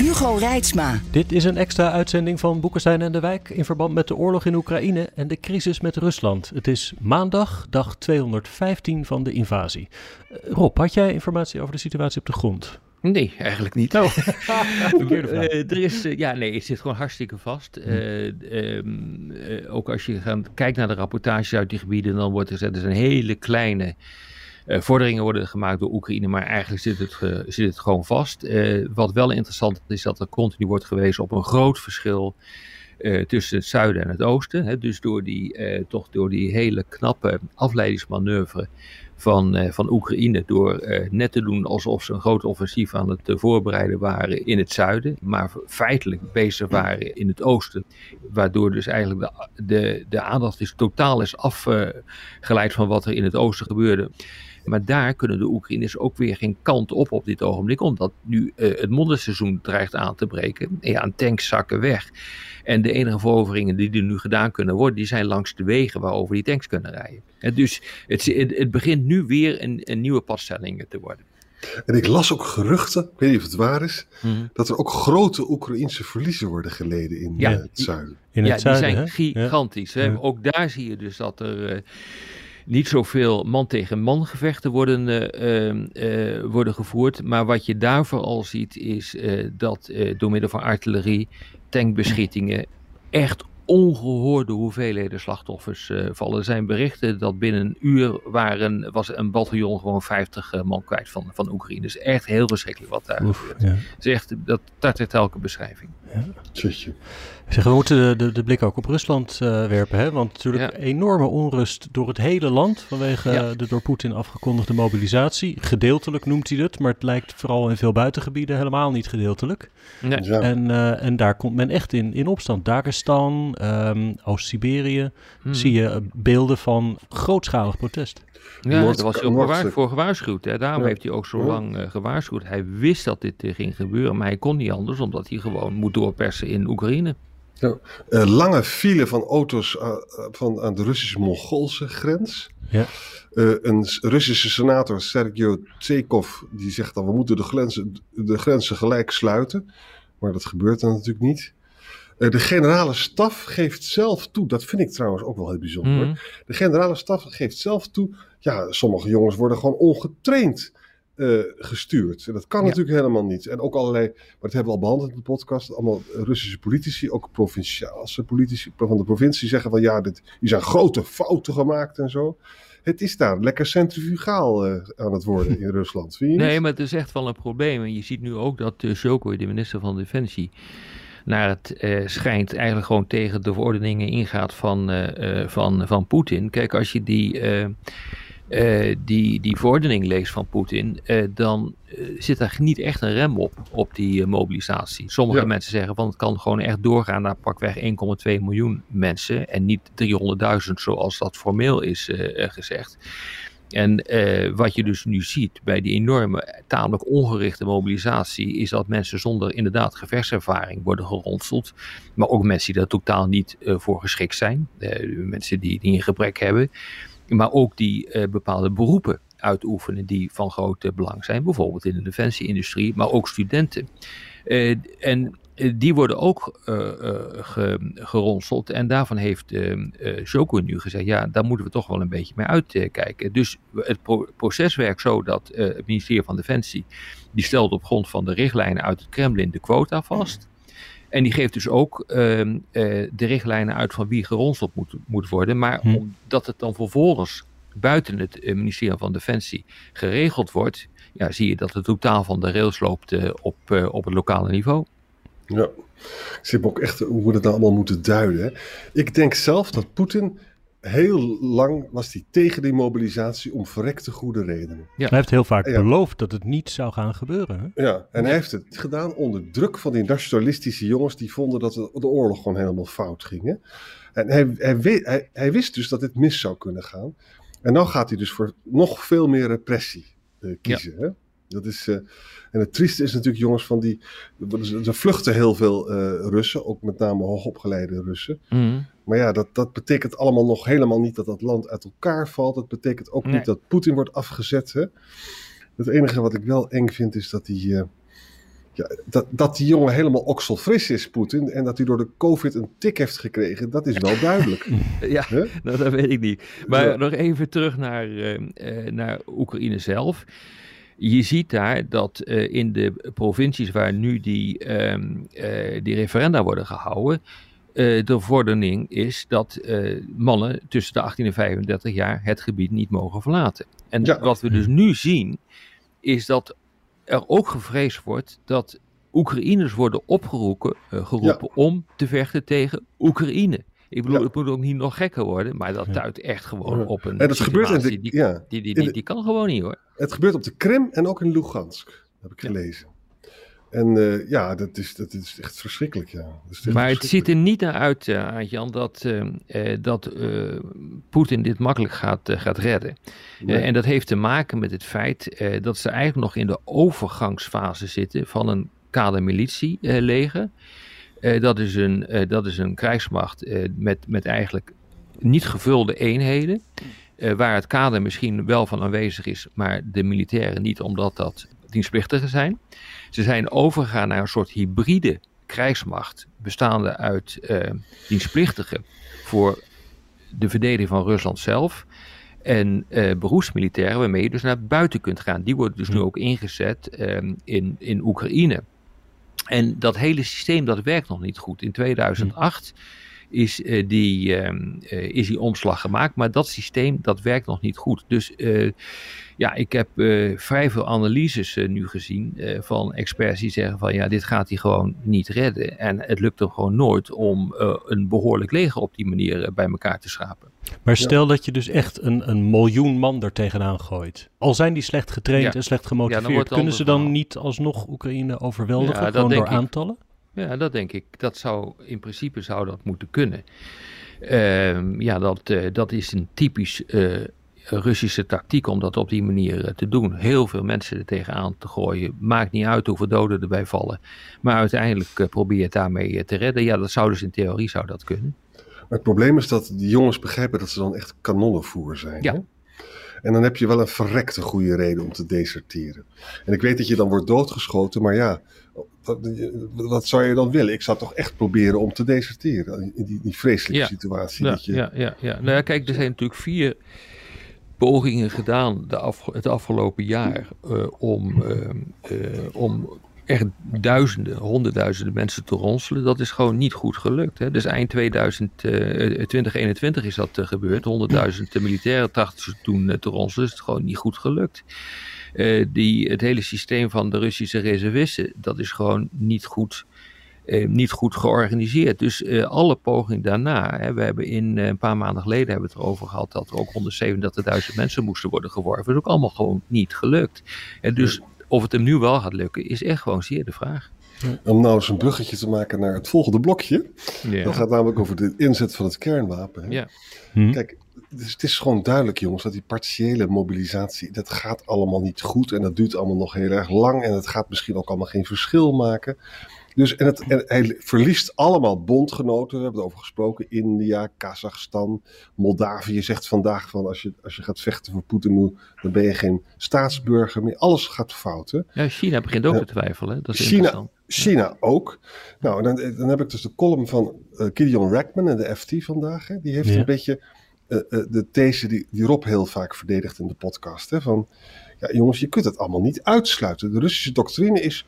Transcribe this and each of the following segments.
Hugo Reitsma. Dit is een extra uitzending van Boekenstein en de Wijk in verband met de oorlog in Oekraïne en de crisis met Rusland. Het is maandag, dag 215 van de invasie. Uh, Rob, had jij informatie over de situatie op de grond? Nee, eigenlijk niet. Oh. uh, er is, uh, ja, nee, het zit gewoon hartstikke vast. Uh, ook als je gaat, kijkt naar de rapportages uit die gebieden, dan wordt er gezegd, er zijn hele kleine vorderingen worden gemaakt door Oekraïne, maar eigenlijk zit het, zit het gewoon vast. wat wel interessant is, dat er continu wordt gewezen op een groot verschil tussen het zuiden en het oosten. Hè. Dus door die, toch door die hele knappe afleidingsmanoeuvre van, uh, van Oekraïne door uh, net te doen alsof ze een groot offensief aan het uh, voorbereiden waren in het zuiden, maar feitelijk bezig waren in het oosten. Waardoor dus eigenlijk de, de, de aandacht is totaal is afgeleid van wat er in het oosten gebeurde. Maar daar kunnen de Oekraïners ook weer geen kant op op dit ogenblik, omdat nu het modderseizoen dreigt aan te breken. En ja, tanks zakken weg. En de enige veroveringen die er nu gedaan kunnen worden, die zijn langs de wegen waarover die tanks kunnen rijden. En dus het, het, het begint nu weer een, een nieuwe padstelling te worden. En ik las ook geruchten, ik weet niet of het waar is, mm-hmm. dat er ook grote Oekraïnse verliezen worden geleden in ja, het zuiden. In het ja, zuiden, die zijn hè? gigantisch. Ja. Ook daar zie je dus dat er uh, niet zoveel man tegen man gevechten worden, uh, uh, worden gevoerd. Maar wat je daar vooral ziet is dat door middel van artillerie tankbeschietingen echt ongehoorde hoeveelheden slachtoffers uh, vallen. Er zijn berichten dat binnen een uur waren, was een bataljon gewoon 50 uh, man kwijt van, van Oekraïne. Dus echt heel verschrikkelijk wat daar Oef, gebeurt. Ja. Het is echt, dat tartet elke beschrijving. Ja. Zeg, we moeten de, de, de, blik ook op Rusland uh, werpen. Hè? Want natuurlijk ja. enorme onrust door het hele land vanwege ja. de door Poetin afgekondigde mobilisatie. Gedeeltelijk noemt hij het, maar het lijkt vooral in veel buitengebieden helemaal niet gedeeltelijk. Nee. Ja. En, uh, en daar komt men echt in, in opstand. Dagestan, um, Oost-Siberië, hmm. zie je beelden van grootschalig protest. Ja, daar was hij ook gewaar, voor gewaarschuwd. Hè. Daarom heeft hij ook zo lang uh, gewaarschuwd. Hij wist dat dit ging gebeuren, maar hij kon niet anders, omdat hij gewoon moet doorpersen in Oekraïne. Ja, uh, lange file van auto's uh, van, aan de Russische-Mongoolse grens. Ja. Uh, een Russische senator, Sergio Tsekov, die zegt dan we moeten de grenzen, de grenzen gelijk sluiten. Maar dat gebeurt dan natuurlijk niet. De generale staf geeft zelf toe, dat vind ik trouwens ook wel heel bijzonder. Mm. De generale staf geeft zelf toe, ja, sommige jongens worden gewoon ongetraind uh, gestuurd. En dat kan ja. natuurlijk helemaal niet. En ook allerlei, maar dat hebben we al behandeld in de podcast, allemaal Russische politici, ook provinciaalse politici van de provincie zeggen van ja, dit, hier zijn grote fouten gemaakt en zo. Het is daar lekker centrifugaal uh, aan het worden in Rusland. Vind je nee, maar het is echt wel een probleem. En je ziet nu ook dat uh, de minister van Defensie, naar het uh, schijnt eigenlijk gewoon tegen de verordeningen ingaat van, uh, van, van Poetin. Kijk, als je die die, die verordening leest van Poetin, dan zit er niet echt een rem op, op die mobilisatie. Sommige ja. mensen zeggen van het kan gewoon echt doorgaan naar pakweg 1,2 miljoen mensen en niet 300.000 zoals dat formeel is gezegd. En wat je dus nu ziet bij die enorme, tamelijk ongerichte mobilisatie, is dat mensen zonder inderdaad geverservaring worden geronseld. Maar ook mensen die daar totaal niet voor geschikt zijn. mensen die, die een gebrek hebben maar ook die bepaalde beroepen uitoefenen die van groot belang zijn, bijvoorbeeld in de defensieindustrie, maar ook studenten. En die worden ook uh, ge, geronseld. En daarvan heeft uh, nu gezegd: ja, daar moeten we toch wel een beetje mee uitkijken. Dus het pro proces werkt zo dat het ministerie van Defensie. die stelt op grond van de richtlijnen uit het Kremlin de quota vast. En die geeft dus ook uh, de richtlijnen uit van wie geronseld moet, moet worden. Maar hm. omdat het dan vervolgens buiten het ministerie van Defensie geregeld wordt, ja, zie je dat het totaal van de rails loopt uh, op, op het lokale niveau. Ja, ik zie ook echt hoe we het nou allemaal moeten duiden. Hè. Ik denk zelf dat Poetin heel lang was hij tegen die mobilisatie om verrekte goede redenen. Ja. Hij heeft heel vaak beloofd dat het niet zou gaan gebeuren. Hè? Ja, en hij heeft het gedaan onder druk van die nationalistische jongens die vonden dat de, oorlog gewoon helemaal fout ging. Hè? En hij, hij, hij, wist dus dat dit mis zou kunnen gaan. En dan gaat hij dus voor nog veel meer repressie uh, kiezen. Hè? Dat is, uh, en het trieste is natuurlijk, jongens, van die. Er vluchten heel veel uh, Russen, ook met name hoogopgeleide Russen. Mm. Maar ja, dat, dat betekent allemaal nog helemaal niet dat dat land uit elkaar valt. Dat betekent ook niet dat Poetin wordt afgezet. Hè? Het enige wat ik wel eng vind is dat die, uh, ja, dat, dat die jongen helemaal okselfris is, Poetin. En dat hij door de COVID een tik heeft gekregen, dat is wel duidelijk. ja, nou, dat weet ik niet. Maar nog even terug naar, naar Oekraïne zelf. Je ziet daar dat uh, in de provincies waar nu die, um, die referenda worden gehouden, uh, de vordering is dat mannen tussen de 18 en 35 jaar het gebied niet mogen verlaten. En ja. wat we dus nu zien, is dat er ook gevreesd wordt dat Oekraïners worden opgeroepen uh, geroepen ja. om te vechten tegen Oekraïne. Ik bedoel, het moet ook niet nog gekker worden, maar dat duidt echt gewoon op een. En dat gebeurt in de, die, die, die, die, die, kan gewoon niet hoor. Het gebeurt op de Krim en ook in Lugansk, heb ik gelezen. En uh, ja, dat is, dat is echt verschrikkelijk. Ja. Echt maar het ziet er niet naar uit, uh, Jan, dat, uh, dat Poetin dit makkelijk gaat, gaat redden. Nee. en dat heeft te maken met het feit dat ze eigenlijk nog in de overgangsfase zitten van een kadermilitieleger. dat, is een, dat is een krijgsmacht met, met eigenlijk niet gevulde eenheden. waar het kader misschien wel van aanwezig is, maar de militairen niet, omdat dat dienstplichtigen zijn. Ze zijn overgegaan naar een soort hybride krijgsmacht, bestaande uit dienstplichtigen voor de verdediging van Rusland zelf. En uh, beroepsmilitairen waarmee je dus naar buiten kunt gaan. Die worden dus nu ook ingezet uh, in, in Oekraïne. En dat hele systeem dat werkt nog niet goed. In 2008 is, uh, die, is die omslag gemaakt, maar dat systeem dat werkt nog niet goed. Dus ja, ik heb uh, vrij veel analyses uh, nu gezien uh, van experts die zeggen van ja, dit gaat hij gewoon niet redden. En het lukt hem gewoon nooit om een behoorlijk leger op die manier bij elkaar te schapen. Maar stel ja. dat je dus echt een, een miljoen man er tegenaan gooit. Al zijn die slecht getraind ja. en slecht gemotiveerd, ja, kunnen ze dan verhaal. niet alsnog Oekraïne overweldigen, gewoon door aantallen? Ja, dat denk ik. Dat zou, in principe zou dat moeten kunnen. Ehm, ja, dat, dat is een typisch Russische tactiek om dat op die manier eh, te doen. Heel veel mensen er tegenaan te gooien. Maakt niet uit hoeveel doden erbij vallen. Maar uiteindelijk probeer je het daarmee eh, te redden. Ja, dat zou dus in theorie zou dat kunnen. Maar het probleem is dat die jongens begrijpen dat ze dan echt kanonnenvoer zijn. Ja. Hè? En dan heb je wel een verrekte goede reden om te deserteren. En ik weet dat je dan wordt doodgeschoten, maar ja, wat, wat zou je dan willen? Ik zou toch echt proberen om te deserteren in die, die vreselijke ja. situatie. Ja, dat je... ja, ja, ja. Nou ja, kijk, er zijn natuurlijk vier pogingen gedaan de af, het afgelopen jaar uh, om, uh, uh, om echt duizenden, honderdduizenden mensen te ronselen. Dat is gewoon niet goed gelukt. Hè? Dus eind 2000, 2021 is dat gebeurd. 100.000 militairen trachten ze toen te ronselen. Dus het is gewoon niet goed gelukt. die, het hele systeem van de Russische reservisten, dat is gewoon niet goed eh, niet goed georganiseerd. Dus eh, alle pogingen daarna, hè, we hebben in uh, een paar maanden geleden hebben we het erover gehad dat er ook 137.000 mensen moesten worden geworven. Dat is ook allemaal gewoon niet gelukt. En dus of het hem nu wel gaat lukken, is echt gewoon zeer de vraag. Om nou eens een bruggetje te maken naar het volgende blokje. Ja. Dat gaat namelijk over de inzet van het kernwapen. Hè? Ja. Hm. Kijk, dus het is gewoon duidelijk, jongens, dat die partiële mobilisatie, dat gaat allemaal niet goed en dat duurt allemaal nog heel erg lang en het gaat misschien ook allemaal geen verschil maken. Dus, en, het, en hij verliest allemaal bondgenoten. We hebben het over gesproken. India, Kazachstan, Moldavië zegt vandaag van als je, als je gaat vechten voor Poetin, dan ben je geen staatsburger meer. Alles gaat fout. Hè? Ja, China begint ook te twijfelen. Dat is China, China ook. Nou, dan, dan heb ik dus de column van uh, Gideon Rackman in de FT vandaag. Hè. Die heeft ja. een beetje de these die, die Rob heel vaak verdedigt in de podcast. Hè, van, ja jongens, je kunt het allemaal niet uitsluiten. De Russische doctrine is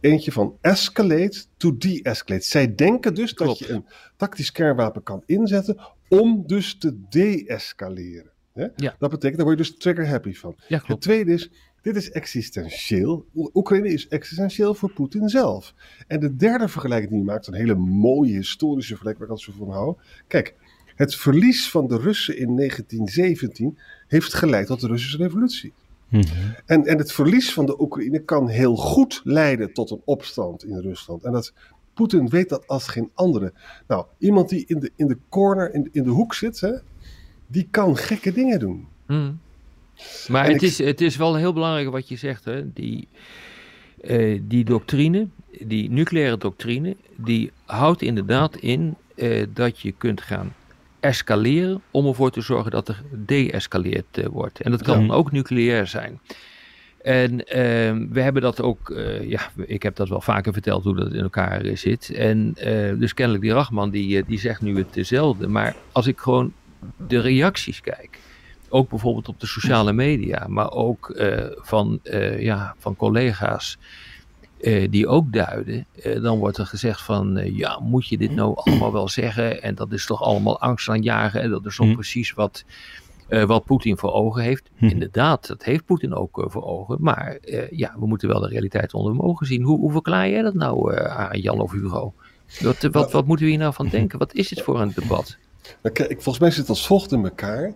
eentje van escalate to de-escalate. Zij denken dus Klopt. dat je een tactisch kernwapen kan inzetten om dus te de-escaleren. Ja. Dat betekent, daar word je dus trigger happy van. Ja, het tweede is, dit is existentieel. Oekraïne is existentieel voor Poetin zelf. En de derde vergelijking die je maakt, een hele mooie historische vergelijking waar ik altijd zo van hou. Kijk, Het verlies van de Russen in 1917 heeft geleid tot de Russische revolutie. Mhm. En, en het verlies van de Oekraïne kan heel goed leiden tot een opstand in Rusland. En dat, Poetin weet dat als geen andere. Nou, iemand die in de, in de corner, in, in de hoek zit, hè, die kan gekke dingen doen. Mhm. Maar het, is, het is wel heel belangrijk wat je zegt, hè? Die, uh, die doctrine, die nucleaire doctrine, die houdt inderdaad in uh, dat je kunt gaan escaleren om ervoor te zorgen dat er de-escaleerd uh, wordt. En dat kan ja. ook nucleair zijn. En uh, we hebben dat ook, uh, ja, ik heb dat wel vaker verteld hoe dat in elkaar zit. En dus kennelijk die Rachman, die, die zegt nu hetzelfde. Maar als ik gewoon de reacties kijk, ook bijvoorbeeld op de sociale media, maar ook van, ja, van collega's uh, die ook duiden, uh, dan wordt er gezegd van uh, ja, moet je dit nou allemaal wel zeggen? En dat is toch allemaal angst aanjagen en dat is toch mm. precies wat, wat Poetin voor ogen heeft. Mm. Inderdaad, dat heeft Poetin ook voor ogen, maar ja, we moeten wel de realiteit onder hem ogen zien. Hoe, hoe verklaar jij dat nou aan Jan of Hugo? Wat, wat, wat moeten we hier nou van denken? Wat is dit voor een debat? Nou, kijk, volgens mij zit het als volgt in elkaar.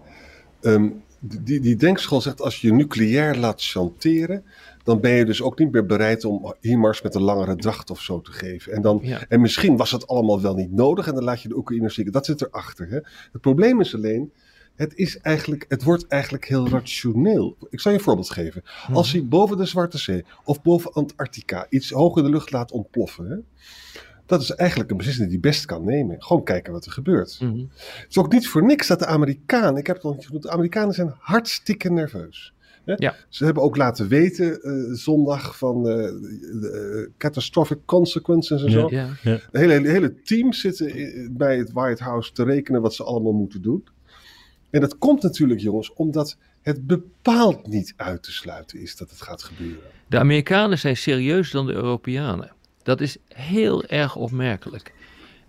Um, die, die denkschool zegt als je nucleair laat chanteren, dan ben je dus ook niet meer bereid om HIMARS met een langere dracht of zo te geven. En, dan, en misschien was het allemaal wel niet nodig en dan laat je de Oekraïners zingen. Dat zit erachter. Hè? Het probleem is alleen, het, is eigenlijk, het wordt eigenlijk heel rationeel. Ik zal je een voorbeeld geven. Mhm. Als hij boven de Zwarte Zee of boven Antarctica iets hoog in de lucht laat ontploffen. Hè? Dat is eigenlijk een beslissing die hij best kan nemen. Gewoon kijken wat er gebeurt. Mhm. Het is ook niet voor niks dat de Amerikanen, ik heb het al niet genoemd, de Amerikanen zijn hartstikke nerveus. Ja. Ze hebben ook laten weten uh, zondag van uh, de, uh, catastrophic consequences en zo. Ja. Hele, hele team zitten bij het White House te rekenen wat ze allemaal moeten doen. En dat komt natuurlijk, jongens, omdat het bepaald niet uit te sluiten is dat het gaat gebeuren. De Amerikanen zijn serieuzer dan de Europeanen. Dat is heel erg opmerkelijk.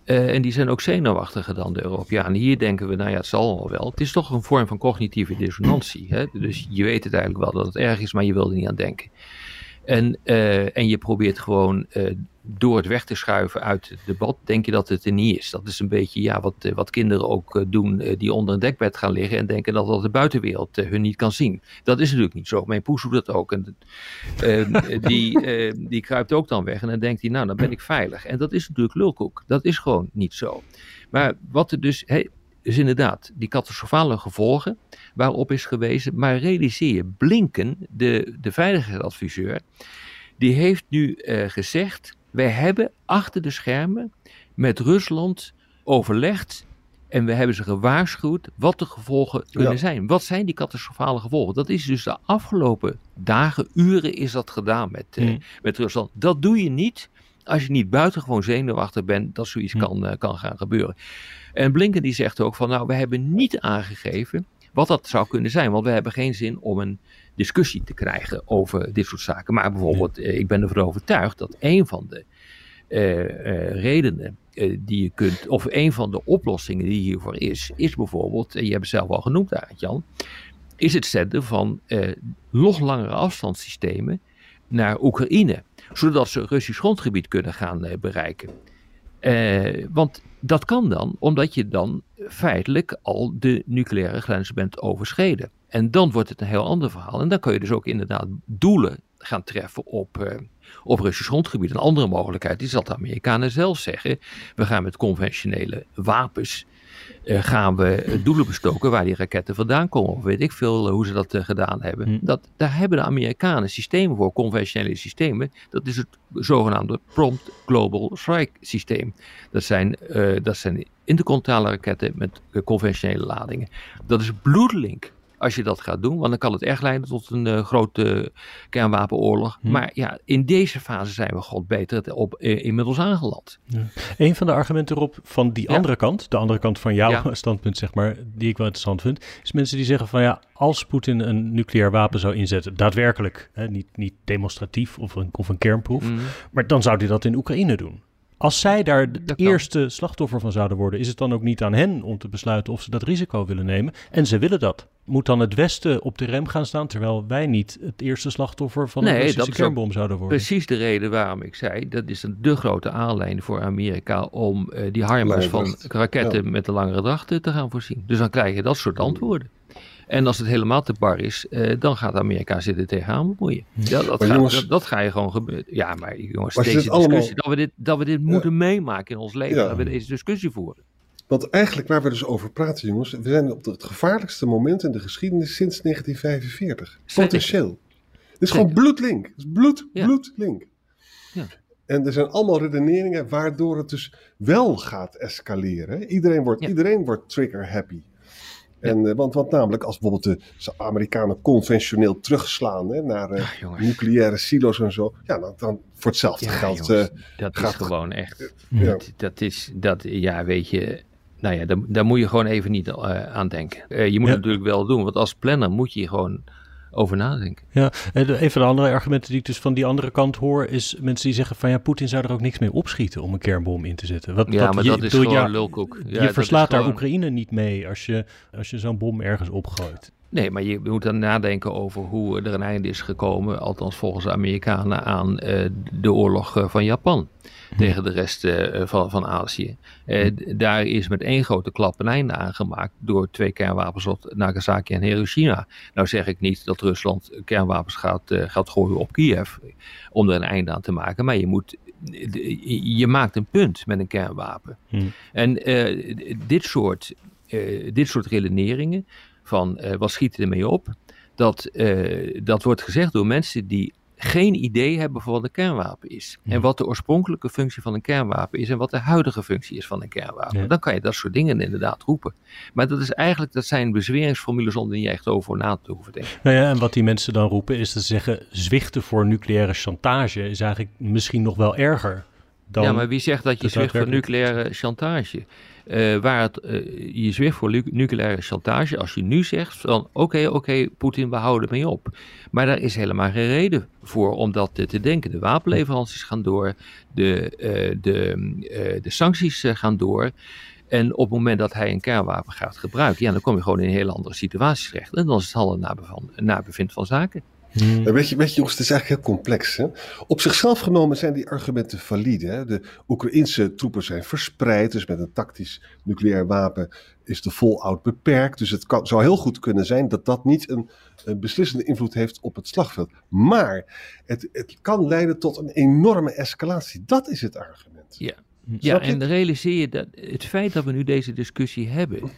Uh, en die zijn ook zenuwachtiger dan de Europeanen. Hier denken we, nou ja, het zal wel wel. Het is toch een vorm van cognitieve dissonantie. Hè? Dus je weet het eigenlijk wel dat het erg is, maar je wil er niet aan denken. En, uh, en je probeert gewoon uh, door het weg te schuiven uit het debat, denk je dat het er niet is. Dat is een beetje ja, wat, eh, wat kinderen ook doen, die onder een dekbed gaan liggen en denken dat, dat de buitenwereld hun niet kan zien. Dat is natuurlijk niet zo. Mijn poes doet dat ook. En die, die kruipt ook dan weg en dan denkt hij, nou, dan ben ik veilig. En dat is natuurlijk lulkoek. Dat is gewoon niet zo. Maar wat er dus, hey, dus inderdaad, die catastrofale gevolgen waarop is gewezen. Maar realiseer je, Blinken, de, de veiligheidsadviseur, die heeft nu uh, gezegd: wij hebben achter de schermen met Rusland overlegd. En we hebben ze gewaarschuwd wat de gevolgen kunnen zijn. Wat zijn die catastrofale gevolgen? Dat is dus de afgelopen dagen, uren is dat gedaan met, uh, met Rusland. Dat doe je niet als je niet buitengewoon zenuwachtig bent dat zoiets hm. kan, uh, kan gaan gebeuren. En Blinken die zegt ook van nou, we hebben niet aangegeven wat dat zou kunnen zijn. Want we hebben geen zin om een discussie te krijgen over dit soort zaken. Maar bijvoorbeeld, eh, ik ben ervan overtuigd dat een van de uh, uh, redenen uh, die je kunt, of een van de oplossingen die hiervoor is, is bijvoorbeeld, en je hebt het zelf al genoemd Jan, is het zetten van nog langere afstandssystemen naar Oekraïne, zodat ze Russisch grondgebied kunnen gaan bereiken. want dat kan dan, omdat je dan feitelijk al de nucleaire grens bent overschreden. En dan wordt het een heel ander verhaal. En dan kun je dus ook inderdaad doelen gaan treffen op, uh, op Russisch grondgebied. Een andere mogelijkheid is dat de Amerikanen zelf zeggen: we gaan met conventionele wapens uh, gaan we doelen bestoken waar die raketten vandaan komen. Of weet ik veel hoe ze dat gedaan hebben. Hm. Dat, daar hebben de Amerikanen systemen voor, conventionele systemen. Dat is het zogenaamde Prompt Global Strike systeem. Dat zijn, dat zijn intercontinentale raketten met conventionele ladingen. Dat is bloedlink als je dat gaat doen. Want dan kan het echt leiden tot een uh, grote kernwapenoorlog. Hm. Maar ja, in deze fase zijn we god beter op, uh, inmiddels aangeland. Ja. Een van de argumenten erop van die andere kant, de andere kant van jouw standpunt, zeg maar, die ik wel interessant vind, is mensen die zeggen van ja, als Poetin een nucleair wapen zou inzetten, daadwerkelijk, hè, niet, niet demonstratief of een, of een kernproef, hm. maar dan zou hij dat in Oekraïne doen. Als zij daar het eerste slachtoffer van zouden worden, is het dan ook niet aan hen om te besluiten of ze dat risico willen nemen? En ze willen dat. Moet dan het Westen op de rem gaan staan, terwijl wij niet het eerste slachtoffer van een Russische kernbom zouden worden? Precies de reden waarom ik zei, dat is een de grote aanleiding voor Amerika om uh, die harmers van raketten met de langere drachten te gaan voorzien. Dus dan krijg je dat soort antwoorden. En als het helemaal te bar is, uh, dan gaat Amerika zitten tegenaan bemoeien. Ja, dat, gaat, jongens, dat, dat, ga je gewoon gebeuren. Ja, maar jongens, deze discussie, allemaal... dat, we dit, dat we dit moeten meemaken in ons leven, ja. dat we deze discussie voeren. Want eigenlijk waar we dus over praten, jongens, we zijn op het gevaarlijkste moment in de geschiedenis sinds 1945. Potentieel. Het is gewoon bloedlink. Het is bloed, bloedlink. Ja. En er zijn allemaal redeneringen waardoor het dus wel gaat escaleren. Iedereen wordt, iedereen wordt trigger happy. En, uh, want, want namelijk, als bijvoorbeeld de Amerikanen conventioneel terugslaan hè, naar uh, nucleaire silo's en zo, ja, dan, dan voor hetzelfde geld. Jongens, uh, dat gaat, is gewoon echt. Dat, dat, is, dat, ja, weet je. Nou ja, daar, daar moet je gewoon even niet aan denken. je moet het natuurlijk wel doen, want als planner moet je gewoon over nadenken. Ja, een van de andere argumenten die ik dus van die andere kant hoor, is mensen die zeggen van ja, Poetin zou er ook niks mee opschieten om een kernbom in te zetten. Wat, ja, maar dat is gewoon ja, lulkoek. Ja, je verslaat daar Oekraïne niet mee als je, als je zo'n bom ergens opgooit. Nee, maar je moet dan nadenken over hoe er een einde is gekomen, althans volgens de Amerikanen, aan uh, de oorlog uh, van Japan tegen de rest uh, van, van Azië. daar is met één grote klap een einde aan gemaakt door twee kernwapens op Nagasaki en Hiroshima. Nou zeg ik niet dat Rusland kernwapens gaat, gaat gooien op Kiev om er een einde aan te maken, maar je moet je maakt een punt met een kernwapen. Hmm. En dit, soort, dit soort redeneringen, van uh, wat schiet ermee op? Dat, uh, dat wordt gezegd door mensen die geen idee hebben van wat een kernwapen is. En wat de oorspronkelijke functie van een kernwapen is en wat de huidige functie is van een kernwapen. Dan kan je dat soort dingen inderdaad roepen. Maar dat is eigenlijk, dat zijn bezweringsformules zonder niet echt over na te hoeven denken. Nou ja, en wat die mensen dan roepen is dat ze zeggen, zwichten voor nucleaire chantage is eigenlijk misschien nog wel erger. Dan ja, maar wie zegt dat je zwicht voor nucleaire chantage? Uh, waar het, uh, je zwicht voor nucleaire chantage als je nu zegt van oké, oké, Poetin, we houden mee op. Maar daar is helemaal geen reden voor om dat te denken. De wapenleveranties gaan door, de, uh, de, de sancties gaan door. En op het moment dat hij een kernwapen gaat gebruiken, ja, dan kom je gewoon in een hele andere situatie terecht. En dan is het al een nabevind van zaken. Hmm. Weet, je, weet je, jongens, het is eigenlijk heel complex. Hè? Op zichzelf genomen zijn die argumenten valide. Hè? De Oekraïnse troepen zijn verspreid, dus met een tactisch nucleair wapen is de fallout beperkt. Dus het kan, zou heel goed kunnen zijn dat dat niet een, een beslissende invloed heeft op het slagveld. Maar het, het kan leiden tot een enorme escalatie. Dat is het argument. Ja, ja en realiseer je dat het feit dat we nu deze discussie hebben,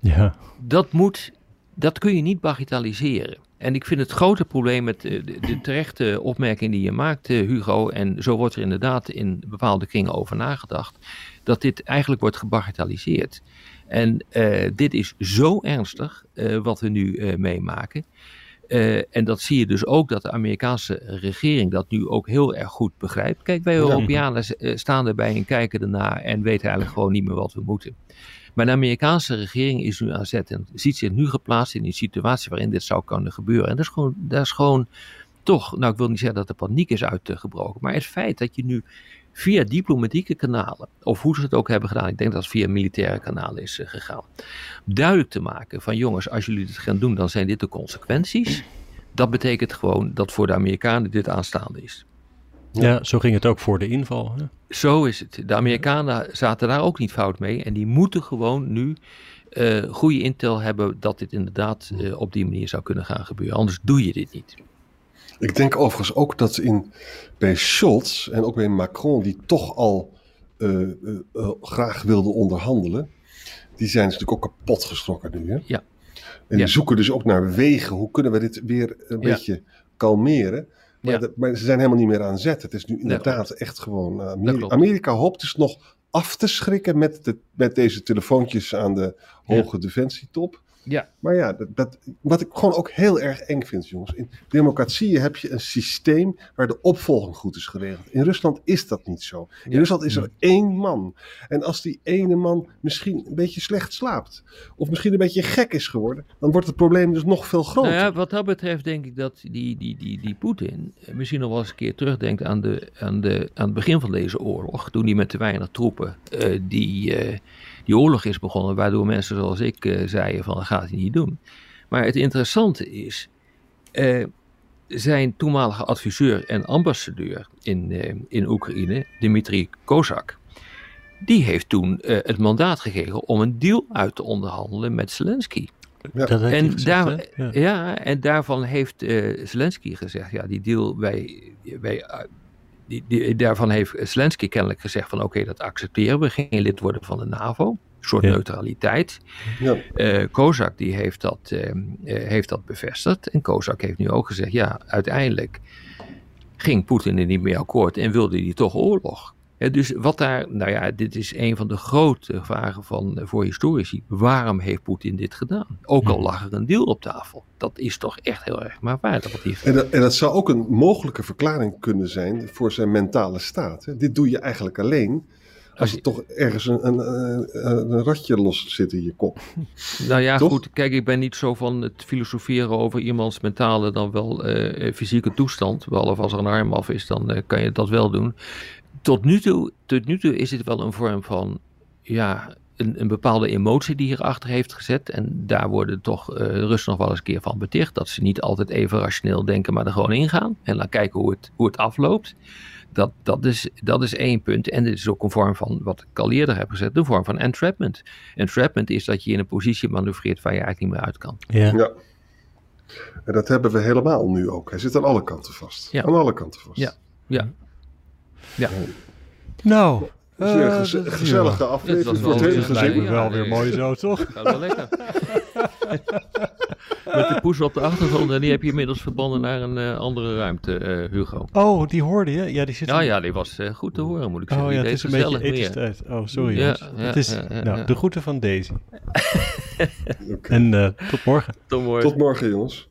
ja. dat, moet, dat kun je niet bagatelliseren. En ik vind het grote probleem met de, de, terechte opmerking die je maakt, eh, Hugo, en zo wordt er inderdaad in bepaalde kringen over nagedacht, dat dit eigenlijk wordt gebagatelliseerd. En uh, dit is zo ernstig uh, wat we nu uh, meemaken. en dat zie je dus ook dat de Amerikaanse regering dat nu ook heel erg goed begrijpt. Kijk, wij Europeanen staan erbij en kijken ernaar en weten eigenlijk gewoon niet meer wat we moeten. Maar de Amerikaanse regering is nu aan zet en ziet zich nu geplaatst in een situatie waarin dit zou kunnen gebeuren. En dat is gewoon, dat is gewoon toch, nou ik wil niet zeggen dat de paniek is uitgebroken, maar het feit dat je nu via diplomatieke kanalen, of hoe ze het ook hebben gedaan, ik denk dat het via militaire kanalen is uh, gegaan, duidelijk te maken van jongens, als jullie dit gaan doen, dan zijn dit de consequenties. Dat betekent gewoon dat voor de Amerikanen dit aanstaande is. Ja, zo ging het ook voor de inval. Hè? Zo is het. De Amerikanen zaten daar ook niet fout mee. En die moeten gewoon nu uh, goede intel hebben dat dit inderdaad uh, op die manier zou kunnen gaan gebeuren. Anders doe je dit niet. Ik denk overigens ook dat in, bij Scholz en ook bij Macron, die toch al uh, graag wilden onderhandelen, die zijn natuurlijk ook kapot geschrokken nu. Hè? Ja. En die zoeken dus ook naar wegen. Hoe kunnen we dit weer een ja. beetje kalmeren? Maar, de, maar, ze zijn helemaal niet meer aan zet. Het is nu inderdaad echt gewoon. Uh, Amerika, Amerika hoopt dus nog af te schrikken met, de, met deze telefoontjes aan de hoge defensietop. Ja. Maar ja, dat, dat, wat ik gewoon ook heel erg eng vind, jongens. In democratieën heb je een systeem waar de opvolging goed is geregeld. In Rusland is dat niet zo. In Rusland is er één man. En als die ene man misschien een beetje slecht slaapt, of misschien een beetje gek is geworden, dan wordt het probleem dus nog veel groter. Nou ja, wat dat betreft denk ik dat die, die, die, die Poetin misschien nog wel eens een keer terugdenkt aan, de, aan, de, aan het begin van deze oorlog. Toen hij met te weinig troepen uh, die. Uh, die oorlog is begonnen, waardoor mensen zoals ik uh, zeiden van dat gaat hij niet doen. Maar het interessante is, uh, zijn toenmalige adviseur en ambassadeur in, uh, in Oekraïne, Dmitri Kozak, die heeft toen het mandaat gegeven om een deal uit te onderhandelen met Zelensky. Ja. Dat en, daar, ja. ja. en daarvan heeft Zelensky gezegd, ja die deal, wij, wij die, die, daarvan heeft Zelensky kennelijk gezegd van oké, dat accepteren we, geen lid worden van de NAVO. Een soort neutraliteit. Ja. Uh, Kozak die heeft, dat, uh, heeft dat bevestigd. En Kozak heeft nu ook gezegd, ja, uiteindelijk ging Poetin er niet mee akkoord en wilde hij toch oorlog dus wat daar, nou ja, dit is een van de grote vragen van, eh, voor historici. Waarom heeft Poetin dit gedaan? Ook al lag er een deal op tafel. Dat is toch echt heel erg maar Wat die en, dat, en dat zou ook een mogelijke verklaring kunnen zijn voor zijn mentale staat. Hè? Dit doe je eigenlijk alleen als er toch ergens een, een, een, een, ratje los zit in je kop. Nou ja, goed. Kijk, ik ben niet zo van het filosoferen over iemands mentale dan wel uh, fysieke toestand. Behalve als er een arm af is, dan uh, kan je dat wel doen tot nu toe, tot nu toe is het wel een vorm van ja, een, een bepaalde emotie die hierachter heeft gezet. En daar worden toch uh, Rust nog wel eens een keer van beticht. Dat ze niet altijd even rationeel denken, maar er gewoon ingaan. En dan kijken hoe het, hoe het afloopt. Dat, dat, is, dat is één punt. En dit is ook een vorm van, wat ik al eerder heb gezet, een vorm van entrapment. Entrapment is dat je in een positie manoeuvreert waar je eigenlijk niet meer uit kan. Ja. ja. En dat hebben we helemaal nu ook. Hij zit aan alle kanten vast. Ja. Aan alle kanten vast. Ja, ja. Ja. Nou, uh, gezellige aflevering voor het hele gezin. wel weer mooi zo, toch? Gaat wel lekker. Met de poes op de achtergrond en die heb je inmiddels verbonden naar een uh, andere ruimte, uh, Hugo. Oh, die hoorde je? Ja, die zit ja, ja, die was uh, goed te horen, moet ik zeggen. Oh ja, het is een beetje etenstijd. Oh, sorry. Ja, ja, het is nou, de groeten van Daisy. okay. En tot morgen. Tot morgen. Tot morgen, jongens.